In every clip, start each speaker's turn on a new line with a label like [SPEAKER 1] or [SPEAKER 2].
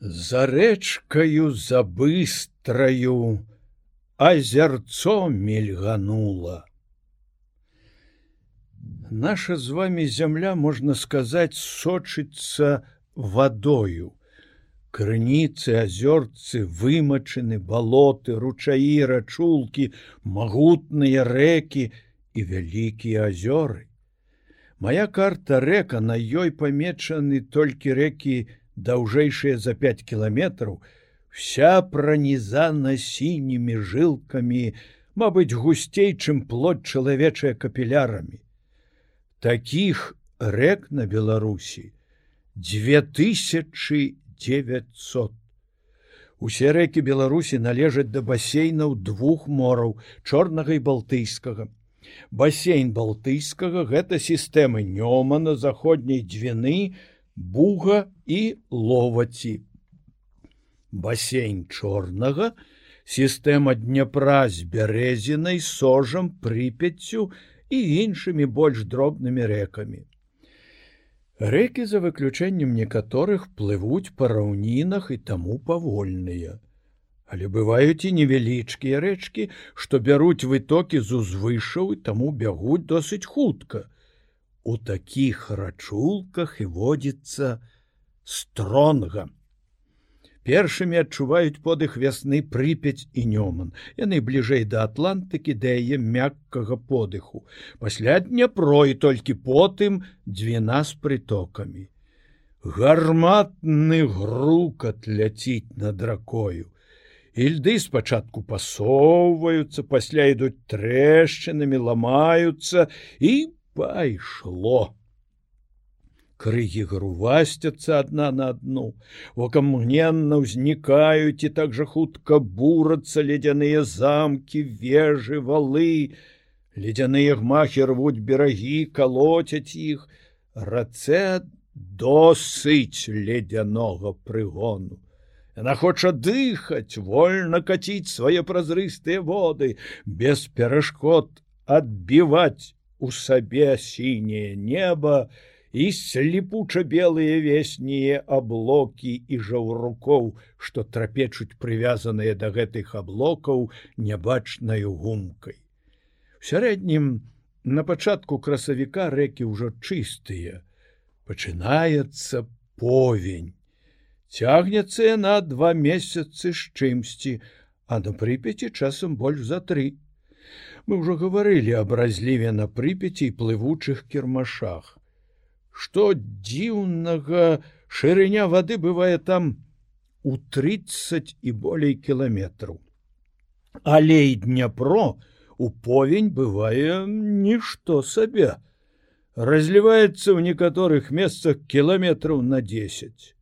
[SPEAKER 1] За рэчкаю забыстраю азярцо мельганула. Наша з вами зямля, можна сказаць, сочыцца вадою. Крыніцы, азёрцы, вымачаны, балоты, ручаі, рачулкі, магутныя рэкі і вялікія азёры. Мая карта рэка на ёй памечаны толькі рэкі даўжэйшыя за 5 кіламетраў, вся пранізана сінімі жылкамі, Мабыць, гусцей, чым плод чалавечыя капілярамі. Такіх рэк на Беларусі 2900. Усе рэкі Беларусі належаць да басейнаў двух мораў чорнага і балтыйскага. Басейн балтыйскага гэта сістэмы нёма на заходняй дзвіны, буга і ловаці. Басейн чорнага, сістэма дняпра з бярэзінай сожам прыпяццю і іншымі больш дробнымі рэкамі. Рэкі за выключэннем некаторых плывуць па раўнінах і таму павольныя. Але бываюць і невялічкія рэчкі, што бяруць вытокі з узвышаў і таму бягуць досыць хутка. У такіх рачулках і водзіцца стронга. Першымі адчуваюць подых вясны прыпяць і нёман. Яны бліжэй да Атлантыкі дае мяккага подыху. Пасля дняпро і толькі потым дзвена з прытокамі. Гарматны грукат ляціць над ракою. Ільды спачатку пасоўваюцца, пасля ідуць трэшчынамі, ламаюцца і пайшло. Крыгі грувасцяцца адна на адну, Окамгненна ўзнікаюць і так жа хутка бурацца ледзяныя замкі, вежы, валы. Ледзяныя гмахі рвуць берагі, калоцяць іх, рацэ досыць ледзянога прыгону. Яна хоча дыхаць, вольна каціць свае празрыстыя воды, без перашкод адбіваць у сабе сіняе неба і сліпуча белыя веснія аблокі і жаўрукоў, што трапечуць прывязаныя да гэтых аблокаў нябачнаю гумкай. У сярэднім на пачатку красавіка рэкі ўжо чыстыя. Пачынаецца повень. Цягнецца яна два месяцы з чымсьці, а на прыпяці часам больш за тры. Мы ўжо гаварылі аб разліве на прыпяці і плывучых кірмашах. Што дзіўнага шырыня вады бывае там у 30 і болей кіламетраў. Але і дняпро у повень бывае нішто сабе. Разліваецца ў некаторых месцах кіламетраў на 10.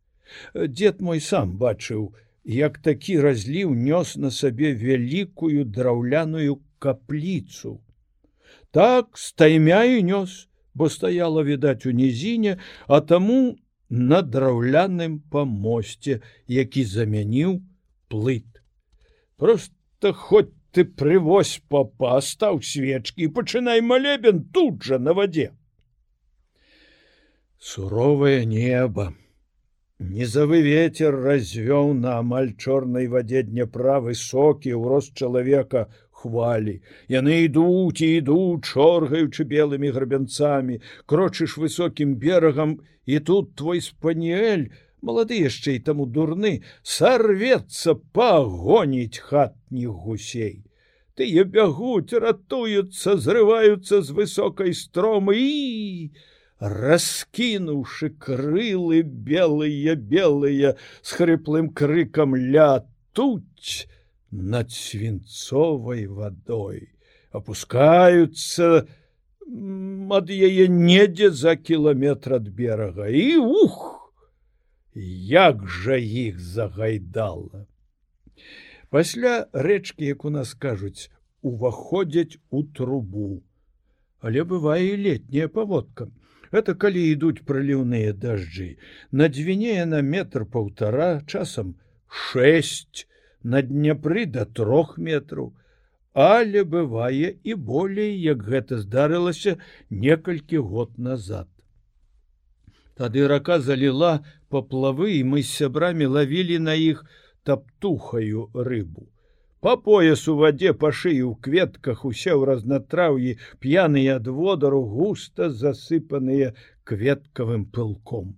[SPEAKER 1] Дед мой сам бачыў, як такі разліў нёс на сабе вялікую драўляную капліцу. Так стаймя і нёс, бо стаяла відаць у нізіне, а таму на драўляным памосце, які замяніў плыт. Просто хоць ты прывозь папа, стаў свечкі і пачынай малебен тут жа на вадзе. Суровае неба. Незавы ветер развёў на амаль чорнай вадзе дняпра высокі ў рост чалавека хвалі. Яны ідуць і ідуць, чоргаючы белымі грабянцамі, крочыш высокім берагам, і тут твой спаніэль, малады яшчэ і таму дурны, сарвецца пагоніць хатніх гусей. Тыя бягуць, ратуюцца, зрываюцца з высокай стромы і раскінуўшы крылы белыя белыя з хрыплым крыкам ля туць, над свінцовай вадой опускаются ад яе недзе за кіламетр ад берага і ух! Як жа іх загайдала пасля рэчкі як у нас кажуць уваходзяць у трубу. Але бывае летняя паводка. Это калі ідуць праліўныя дажджы. На дзвіне на метр паўтара часам 6 на дняпры до трох метров, але бывае і болей, як гэта здарылася некалькі год назад. Тады рака заліла паплавы і мы з сябрамі лавілі на іх таптухаю рыбу. Па пояс у вадзе па шыі ў кветках усе ў разнатраўі п'яныя ад водару густа засыпаныя кветкавым пылком.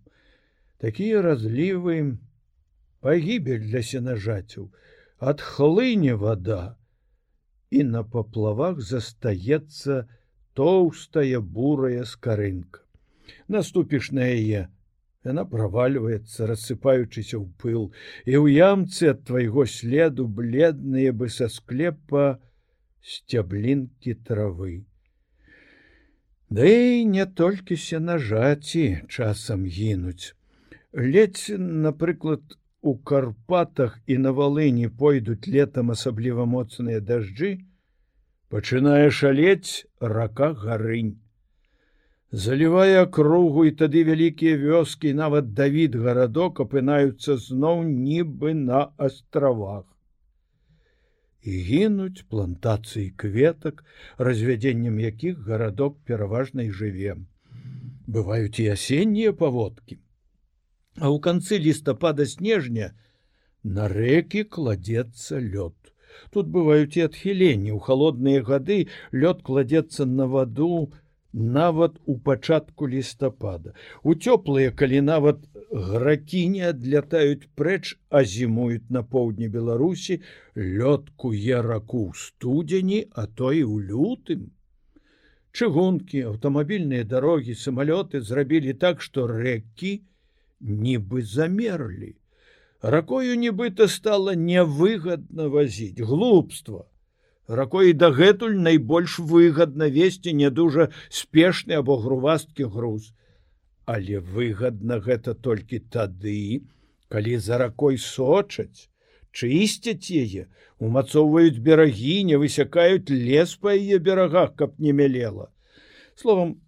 [SPEAKER 1] Такія разлівы пагібель для сенажацяў, адхлыне вода, і на паплавах застаецца тоўстая бурая скарынка. Наступіш на яе, Яна правальваецца, рассыпаючыся ў пыл, і ў ямцы ад твайго следу бледныя бы са склепа сцяблінкі травы. Да і не толькі сенажаці часам гінуць. Ледзь, напрыклад, у карпатах і на валыні пойдуць летам асабліва моцныя дажджы, пачынае шалець рака гарынь. Залівае акругу і тады вялікія вёскі нават давід гарадок апынаюцца зноў нібы на астравах. І гінуць плантацыі кветак развядзеннем якіх гарадок пераважна і жыве. Бываюць і асеннія паводкі а ў канцы лістапада снежня на рэкі кладзецца лёд тут бываюць і адхіленні ў халодныя гады лёд кладзецца на ваду на нават у пачатку лістапада. У цёплыя, калі нават гракі не адлятаюць прэч, а зімуюць на поўдні Беларусі, лёдку е раку ў студзені, а то і ў лютым. Чыгункі, аўтамабільныя дарогі, самалёты зрабілі так, што рэкі нібы замерлі. Ракою нібыта стала нявыгадна вазіць глупства. Ракой дагэтуль найбольш выгадна весці не дужа спешны або грувасткі груз. Але выгадна гэта толькі тады калі за ракой сочаць чысцяць яе умацоўваюць берагі не высякаюць лес па яе берагах каб не мялела. Словом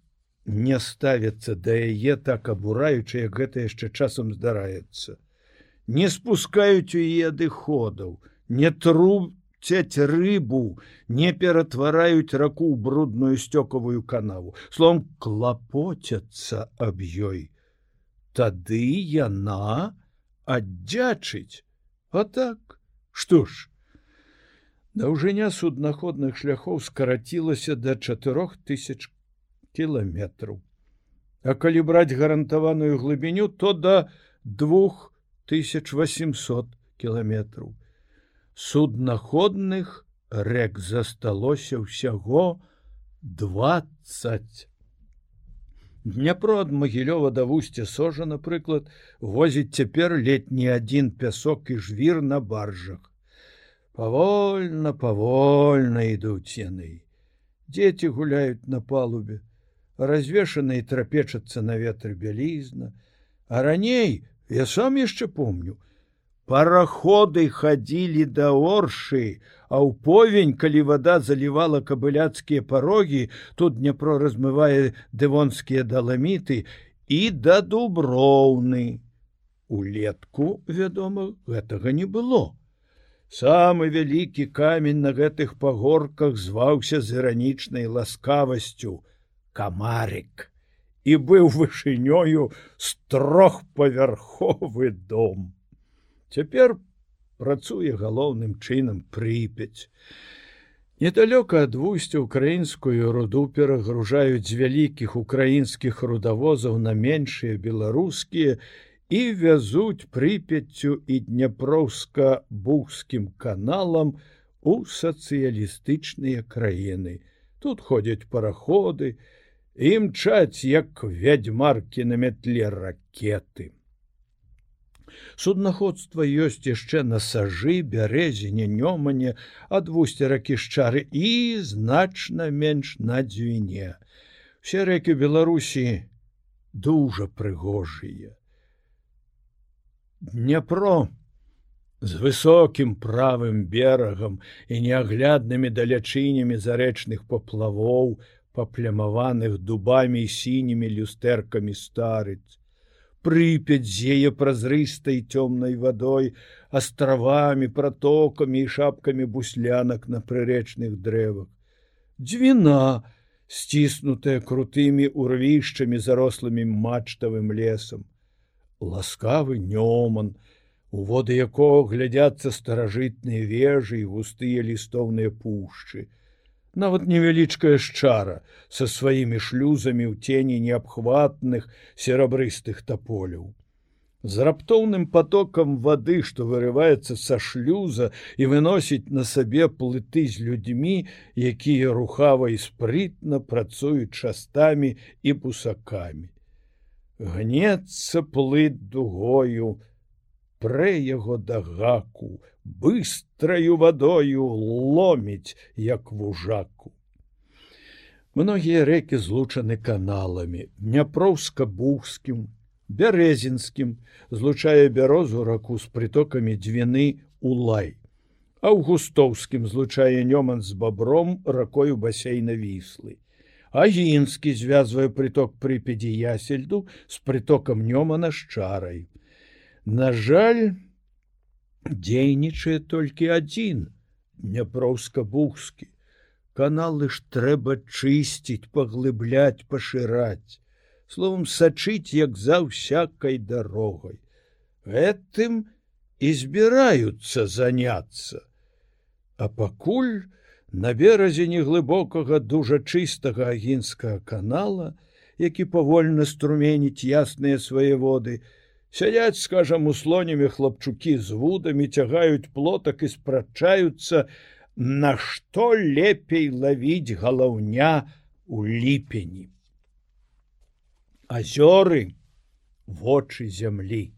[SPEAKER 1] не ставяцца да яе так абураючы як гэта яшчэ часам здараецца. Не спускаюць у яе адыходаў не труб цяць рыбу не ператвараюць раку ў брудную сцёкавую канаву. Слом клапоцяцца аб ёй. Тады яна аддзячыць. А так што ж даўжыня суднаходных шляхоў скарацілася да чатырох тысяч кіламетраў а калі браць гарантаваную глыбіню то да двух тысяч восемьсот кіламетраў суднаходных рэк засталося ўсяго 20. Дняпро ад магілёва да вусця сожа, напрыклад, возіць цяпер летні адзін пясок і жвір на баржах. Павольна, павольна ідуць яны. Дзеці гуляюць на палубе, развешаны і трапечацца на ветры бялізна, А раней я сам яшчэ помню, параходы хадзілі да оршы, а ў повень, калі вада залівала кабыляцкія парогі, тут Дняпро размывае дэвонскія даламіты і да дуброўны. Улетку, вядома, гэтага не было. Самы вялікі камень на гэтых пагорках зваўся з іранічнай ласкавасцю камарык і быў вышынёю з трохпавярховы дом. Цяпер працуе галоўным чынам прыпяць. Недалёка ад вусця украінскую руду перагружаюць з вялікіх украінскіх рудавозаў на меншыя беларускія і вязуць прыпяццю і дняпроўска-бухскім каналам у сацыялістычныя краіны. Тут ходзяць параходы, імчаць як вядзьмаркі на мятле ракеты. Суднаходства ёсць яшчэ на сажы бярэзіне нёмане ад вусця ракі шчары і значна менш на дзвіне. Все рэкі беларусі дужа прыгожыя. Дняпро з высокім правым берагам і неагляднымі далячынямі зарэчных паплавоў паплямаваных дубамі і сінімі люстэркамі старыць прыпяць зее празрыстай цёмнай вадой астравамі протокамі і шапкамі буслянак на прырэчных дрэвах дзвіна сціснутая крутымі урвішчамі зарослымі мачтавым лесам. Ласкавы нёман, у воды якого глядзяцца старажытныя вежы і густыя лістоўныя пушчы. Нават невялічкая шчара са сваімі шлюзамі ў цені неабхватных серабрыстых таполяў з раптоўным потокам воды, што вырываецца са шлюза і выносіць на сабе плыты з людзьмі, якія рухава і спрытна працуюць частамі і пусакамі. Гнецца плыт дугою, прэ яго да гаку, быстраю вадою ломіць, як вужаку. Многія рэкі злучаны каналамі, дняпроўска-бухскім, бярэзінскім злучае бярозу раку з прытокамі дзвіны улай аўгустоўскім злучае нёман з бабром ракою басейна віслы агінскі звязвае прыток прыпядзі ясельду з прытокам нёмана з чарай на жаль дзейнічае толькі адзін дняпроўска-бухскі. Каналы ж трэба чысціць паглыбляць пашыраць. Словом сачыць як за ўсякай дарогай. Гэтым і збіраюцца заняться а пакуль на беразе неглыбокага дужа чыстага агінскага канала які павольна струменіць ясныя свае воды сядяць скажам у слонямі хлапчукі з вудамі цягаюць плотак і спрачаюцца на што лепей лавіць галаўня у ліпені. Азёры вочы зямлі.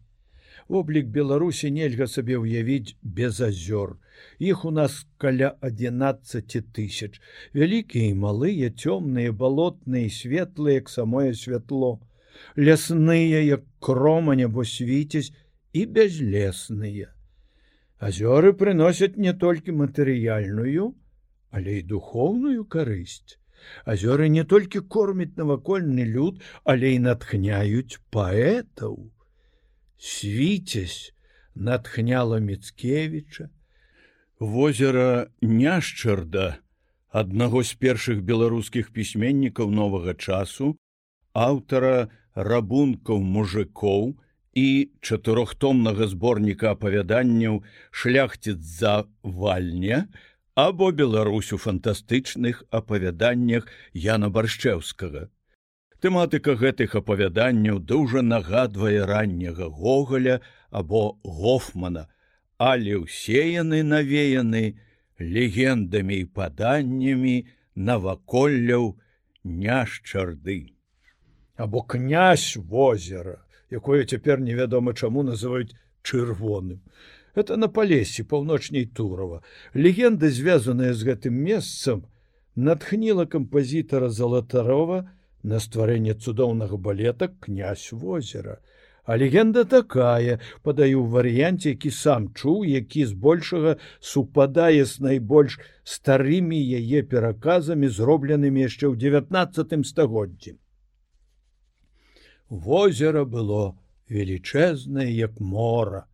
[SPEAKER 1] Воблік беларусі нельга сабе ўявіць без азёр. Іх у нас каля 11 тысяч. Вялікія і малыя цёмныя балотныя светлыя як самое святло лясныя як крома небо свіцесь і бязлесныя азёры прыносяць не толькі матэрыяльную але і духоўную карысць азёры не толькі кормяць навакольны люд, але і натхняюць паэтаў. Свіцесь натхняла Мецкевіча. Возера няшчарда, аднаго з першых беларускіх пісьменнікаў новага часу, аўтара рабункаў мужикоў і чатырохтомнага зборніка апавяданняў шляхціц за вальня, або Беларусь у фантастычных апавяданнях Яна баршчэўскага. Тэматыка гэтых апавяданняў дужа нагадвае ранняга гоголя або гофмана, але ўсе яны навеяны легендамі і паданнямі наваколляў няшчарды. Або князь возера, якое цяпер невядома чаму называюць чырвоным это на палесе паўночней турова. Легенда звязаная з гэтым месцам натхніла кампазітара залатарова на стварэнне цудоўнага балета князь возера а легенда такая падаю ў варыянце які сам чуў які збольшага супадае з найбольш старымі яе пераказамі зробленымі яшчэ ў девятнацатым стагоддзі возера было велічэзнае як мора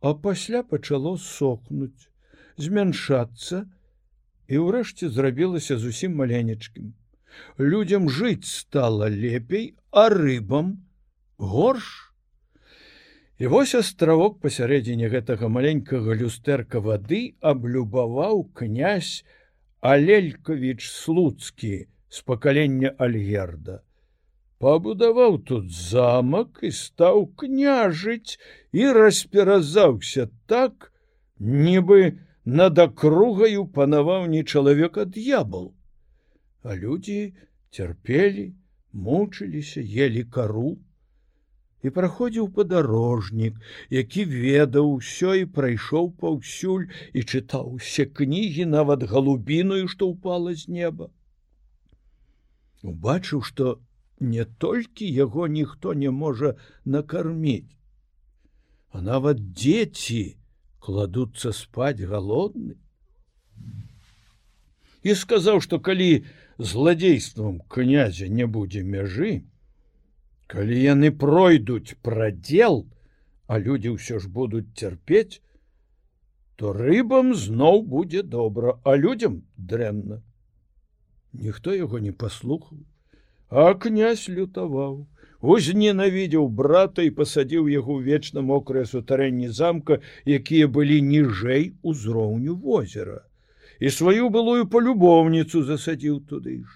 [SPEAKER 1] а пасля пачало сохнуць, змяншацца і ўрэшце зрабілася зусім маленечкім. Людзям жыць стала лепей, а рыбам горш. І вось астравок пасярэдзіне гэтага маленькага люстэрка вады аблюбаваў князь Алелькавіч слуцкі з пакалення Альгерда пабудаваў тут замак і стаў княжыць і расперазаўся так, нібы над акругаю панаваў не чалавека д'ябал. А людзі цярпелі, мучыліся, ели кару. І праходзіў падарожнік, які ведаў усё і прайшоў паўсюль і чытаў усе кнігі нават галубіную, што ўпала з неба. Убачыў, што не толькі яго ніхто не можа накарміць, а нават дзеці кладуцца спаць галодны. І сказаў, што калі зладзействам князя не будзе мяжы, калі яны пройдуць прадзел, а людзі ўсё ж будуць цярпець, то рыбам зноў будзе добра, а людзям дрэнна. ніхто яго не паслухаў а князь лютаваў узненавідзеў брата і пасадзіў яго вечна мокрае сутарэнні замка, якія былі ніжэй узроўню возера. І сваю былую палюбоўніцу засадзіў туды ж.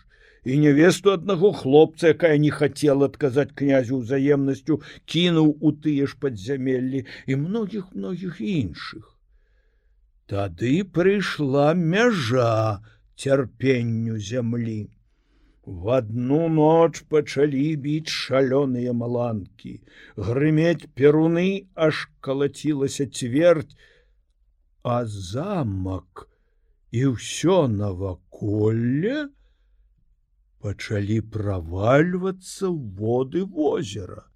[SPEAKER 1] І невесту аднаго хлопца, якая не хацела адказаць князю ўзаемнасцю, кінуў у тыя ж падзямеллі і многіх многіх іншых. Тады прыйшла мяжа цярпенню зямлі. В одну ноч пачалі біць шалёныя маланкі, грымець перуны аж калацілася цверть, а замак і ўсё наваколле пачалі правальвацца воды возера.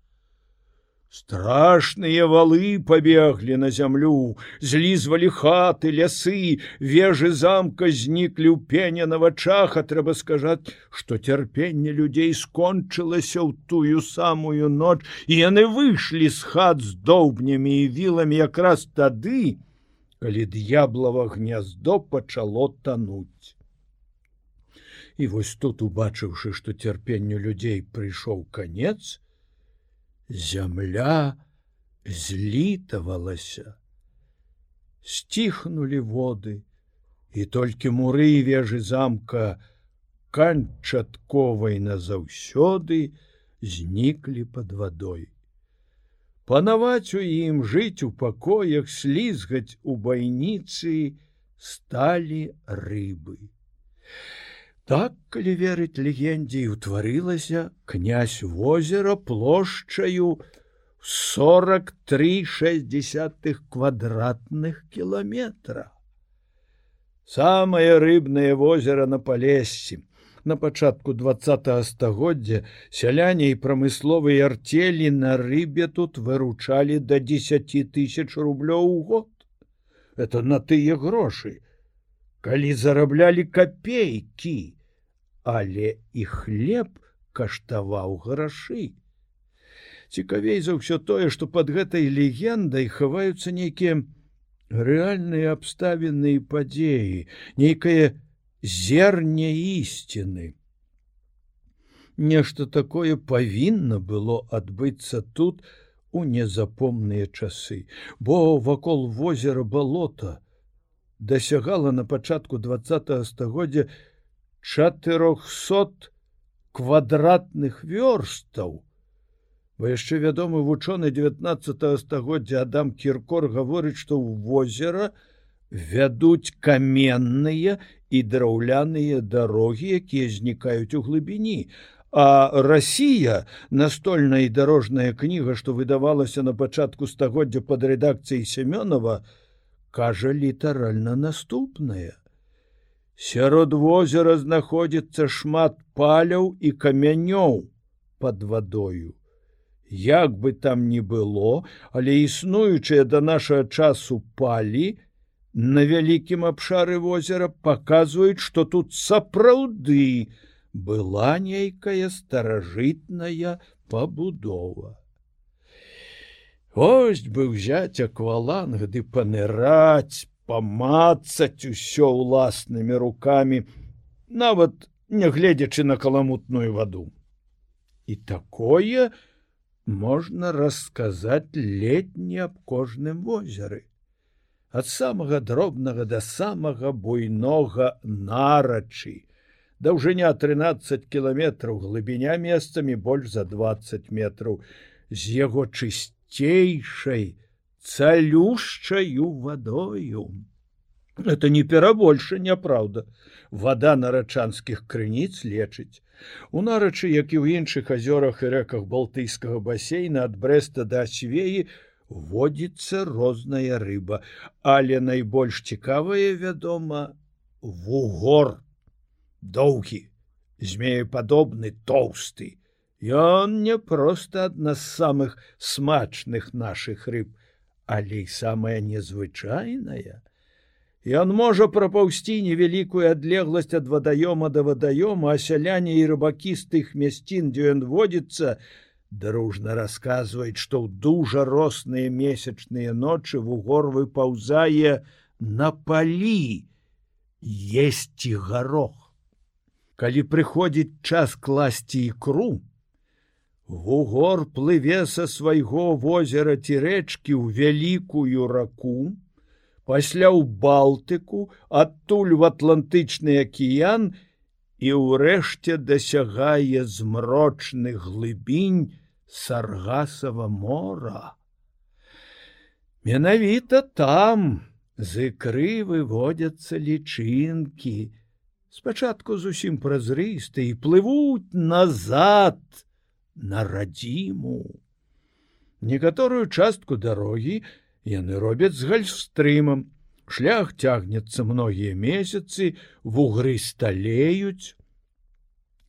[SPEAKER 1] Страшныя валы пабеглі на зямлю, злізвалі хаты, лясы, вежы замка зніклі ў пеня на вачах, а трэба сказаць, што цярпенне людзей скончылася ў тую самую ноч, і яны выйшлі з хат з доўбнямі і віламі якраз тады, калі д'яблава гняздо пачало тануць. І вось тут убачыўшы, што цярпенню людзей прыйшоў канец, Зямля злітавалася. Сціхнулі воды, і толькі муры вежы замка канчатковай назаўсёды зніклі под вадой. Панаваць у ім жыць у пакоях слізгаць у байніцы сталі рыбы. Так, калі верыць легендзе утварылася князь возера плошчаю 43 квадратных кіламетра. Самае рыбнае возера на палесці. На пачатку два стагоддзя сяляне і прамысловыя арцелі на рыбе тут выручалі да 10 тысяч рублёў у год. Это на тыя грошы, калі зараблялі капейкі але і хлеб каштаваў грашы. Цікавей за ўсё тое, што под гэтай легендай хаваюцца нейкія рэальныя абставіны і падзеі, нейкае зерне ісціны. Нешта такое павінна было адбыцца тут у незапомныя часы, бо вакол возера балота дасягала на пачатку два стагоддзя 400 квадратных вёрстаў. Бо яшчэ вядомы вучоны 19 стагоддзя Адам Кіркор гаворыць, што ў возера вядуць каменныя і драўляныя дарогі, якія знікаюць у глыбіні. А Расія, настольная і дарожная кніга, што выдавалася на пачатку стагоддзя пад рэдакцыяй Семёнова, кажа літаральна наступная. Сярод возера знаходзіцца шмат паляў і камянёў под вадою. Як бы там ни было, але існуючыя да нашага часу палі на вялікім абшары возера паказваюць, што тут сапраўды была нейкая старажытная пабудова. Ось бы ўзяць акваланг ды паныраць памацаць усё ўласнымі руками, нават нягледзячы на каламутную ваду. І такое можна расказаць летні аб кожным возеры. Ад самага дробнага да самага буйнога нарачы. Даўжыня 13 кіламетраў глыбіня месцамі больш за 20 метраў з яго чысцейшай, цалюшчаю вадою. Это не перабольшання праўда. Вада на рачанскіх крыніц лечыць. У нарачы, як і ў іншых азёрах і рэках балтыйскага басейна ад брэста да свеі водзіцца розная рыба, але найбольш цікавае, вядома, вугор доўгі, змеепадобны тоўсты. Ён не проста адна з самых смачных нашых рыб, але і самая незвычайная. Ён можа прапаўсці невялікую адлегласць ад вадаёма да вадаёма, а сяляне і рыбакі з тых мясцін, дзе ён водзіцца, дружна расказваюць, што ў дужа росныя месячныя ночы вугор выпаўзае на палі есці гарох. калі прыходзіць час класці ікру, Вугор плыве са свайго возера ці рэчкі ў вялікую раку, пасля ў балтыку, адтуль в атлантычны акіян і ўрэшце дасягае змрочных глыбінь саргасава мора. Менавіта там з ікры выводзяцца лічынкі, спачатку зусім празрысты і плывуць назад, на радзіму. Некаторую частку дарогі яны робяць з гальстрымам. Шлях цягнецца многія месяцы, вугры сталеюць.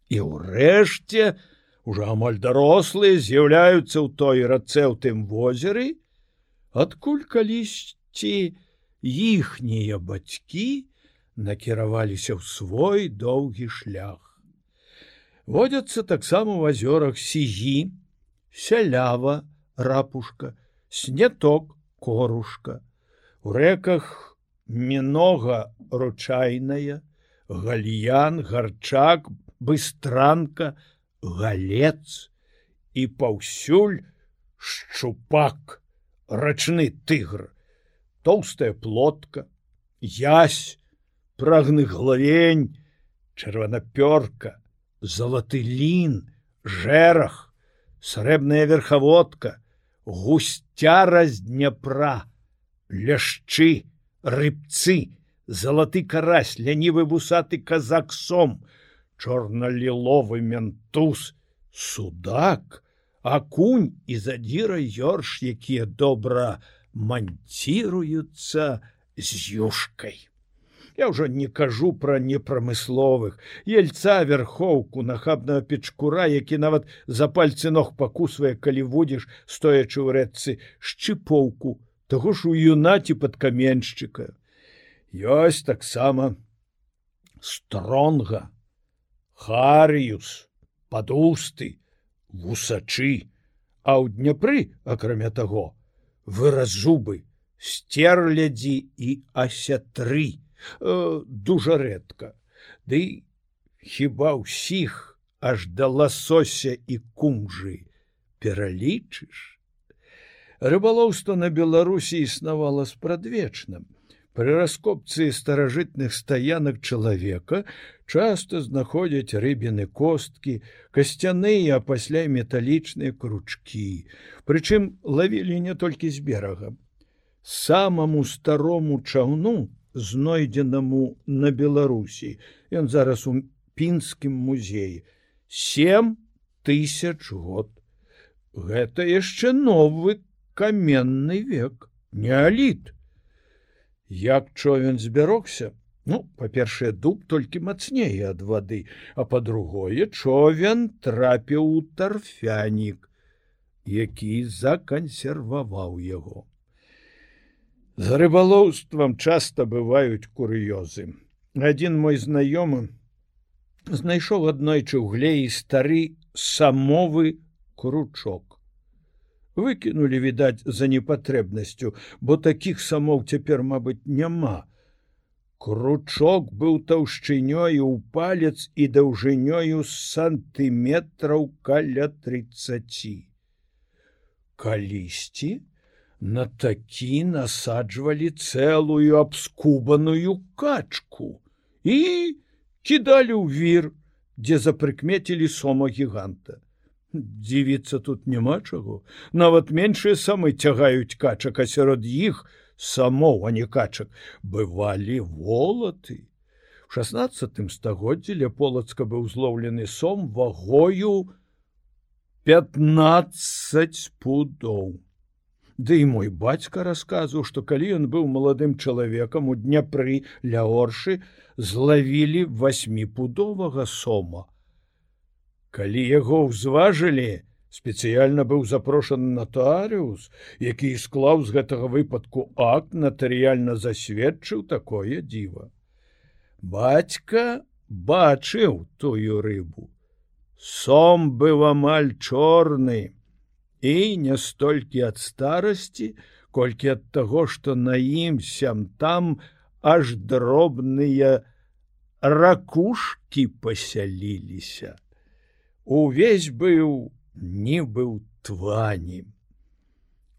[SPEAKER 1] І ўрэшце уже амаль дарослыя з'яўляюцца ў той рацэ ў тым возеры, адкуль калісьці іхнія бацькі накіраваліся ў свой доўгі шлях водятся таксама ў азёрах сігі, сялява, рапушка, снеток, корушка, у рэках мінога ручайная, гальян, гарчак, быстранка, галец і паўсюль шчупак, рачны тыгр, тоўстая плотка, язь, прагны главень, чырванапёрка, залаты лін, жэрах, срэбная верхаводка, гусцяра з дняпра, ляшчы, рыбцы, залаты карась, лянівы вусаты казак сом, чорна-ліловы ментуз, судак, акунь і задзіра ёрш, якія добра манціруюцца з юшкай. Я ўжо не кажу пра непрамысловых ельца вярхоўку нахабнага печкура, які нават за пальцы ног пакусвае, калі водзіш, стоячы ў рэдцы шчыпоўку, таго ж у юнаці пад каменшчыка. Ёсць таксама стронга, Харыюс, падусты, вусачы, а ў дняпры, акрамя таго, выраз зубы, сцерлядзі і асятры э, дужа рэдка Ды хіба ўсіх аж да ласося і кумжы пералічыш рыбалоўства на беларусі існавала спрадвечным пры раскопцы старажытных стаянак чалавека часто знаходзяць рыбіны косткі касцяныя пасля металічныя кручкі прычым лавілі не толькі з берага самому старому чаўну знойдзенаму на беларусі. Ён зараз у пінскім музеі. Сем тысяч год. Гэта яшчэ новы каменны век неаліт як човен збярогся ну па-першае дуб толькі мацнее ад вады а по-другое човен трапіў у тарфянік які закансерваваў яго За рыбалоўствам часта бываюць кур'ёзы. Адзін мой знаёмы знайшоў аднойчы ў глеі стары самовы кручок. Выкінулі, відаць, за непатрэбнасцю, бо такіх самоў цяпер, мабыць, няма. Кручок быў таўшчынёю ў палец і даўжынёю сантыметраў каля 30. Калісьці, на такі насаджвалі цэлую абскубаную качку і кідалі ў вір, дзе запрыкмецілі сома гіганта. Дзівіцца тут няма чаго, нават меншыя самы цягаюць качак, а сярод іх самоў, а не качак бывалі волаты. В 16 стагоддзі ля полацка быў злоўлены сом вагою 15 пудоў. Ды і мой бацька расказваў, што калі ён быў маладым чалавекам у дняпры ля оршы злавілі васьміпудовага сома. Калі яго ўзважылі, спецыяльна быў запрошаны натарыус, які склаў з гэтага выпадку акт натарыяльна засведчыў такое дзіва. Бацька бачыў тую рыбу. Сом быў амаль чорны, і не столькі ад старасці, колькі ад таго, што на ім сям там аж дробныя ракушки пасяліліся. Увесь быў не быў тванем.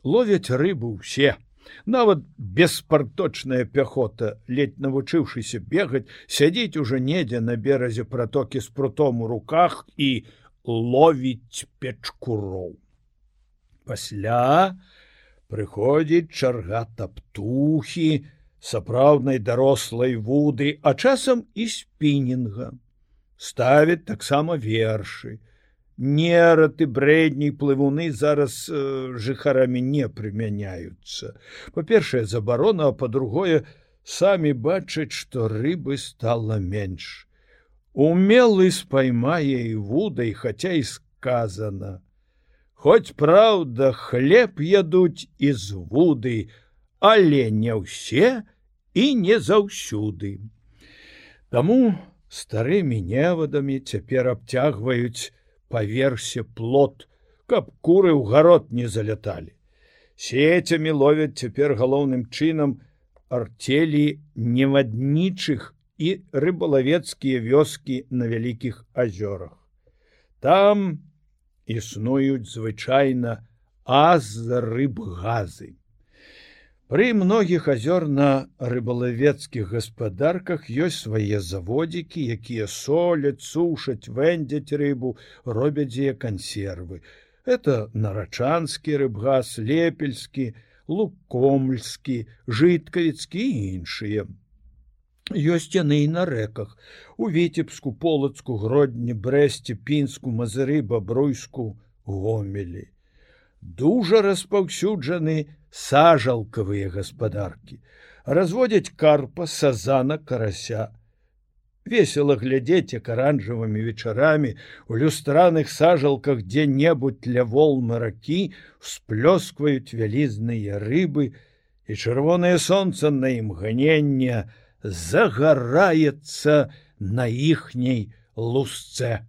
[SPEAKER 1] Ловяць рыбу ўсе. Нават беспарточная пяхота, ледь навучыўшыся бегаць, сядзіць уже недзе на беразе пратокі з прутом у руках і ловіць печкуроў. Пасля прыходзіць чарга таптухі, сапраўднай дарослай вуды, а часам і спінінга. Ставіць таксама вершы. Нераты брэдні плывуны зараз э, жыхарамі не прымяняюцца. Па-першае, забарона, а па-другое, самі бачаць, што рыбы стала менш. Умелы спаймае і вудай, хаця і сказана. Хоць праўда, хлеб ядуць з вуды, але не ўсе і не заўсюды. Таму старымі невадамі цяпер абцягваюць паверсе плот, каб куры ў гарод не заляталі. Сецямі ловяць цяпер галоўным чынам арцелі неваднічых і рыбалавецкія вёскі на вялікіх азёрах. Там існуюць звычайна аз рыб газы. Пры многіх азёр на рыбалавецкіх гаспадарках ёсць свае заводзікі, якія соляць, сушаць, вэндзяць рыбу, робяць дзе кансервы. Это нарачанскі рыбгас, лепельскі, лукомльскі, жыткавіцкі і іншыя. Ёсць яны і на рэках, у віцебску, полацку, гродні, брэсце, пінску, мазыры, бабруйску, гомелі. Дужа распаўсюджаны, сажалкавыя гаспадаркі. Разводзяць карпа сазана карася. Весело глядзець як аранжавымі вечарамі у люстраных сажалках дзе-небудзь ля волмы ракі сплёскваюць вялізныя рыбы і чырвонае сонца на імганення загараецца на іхняй лусце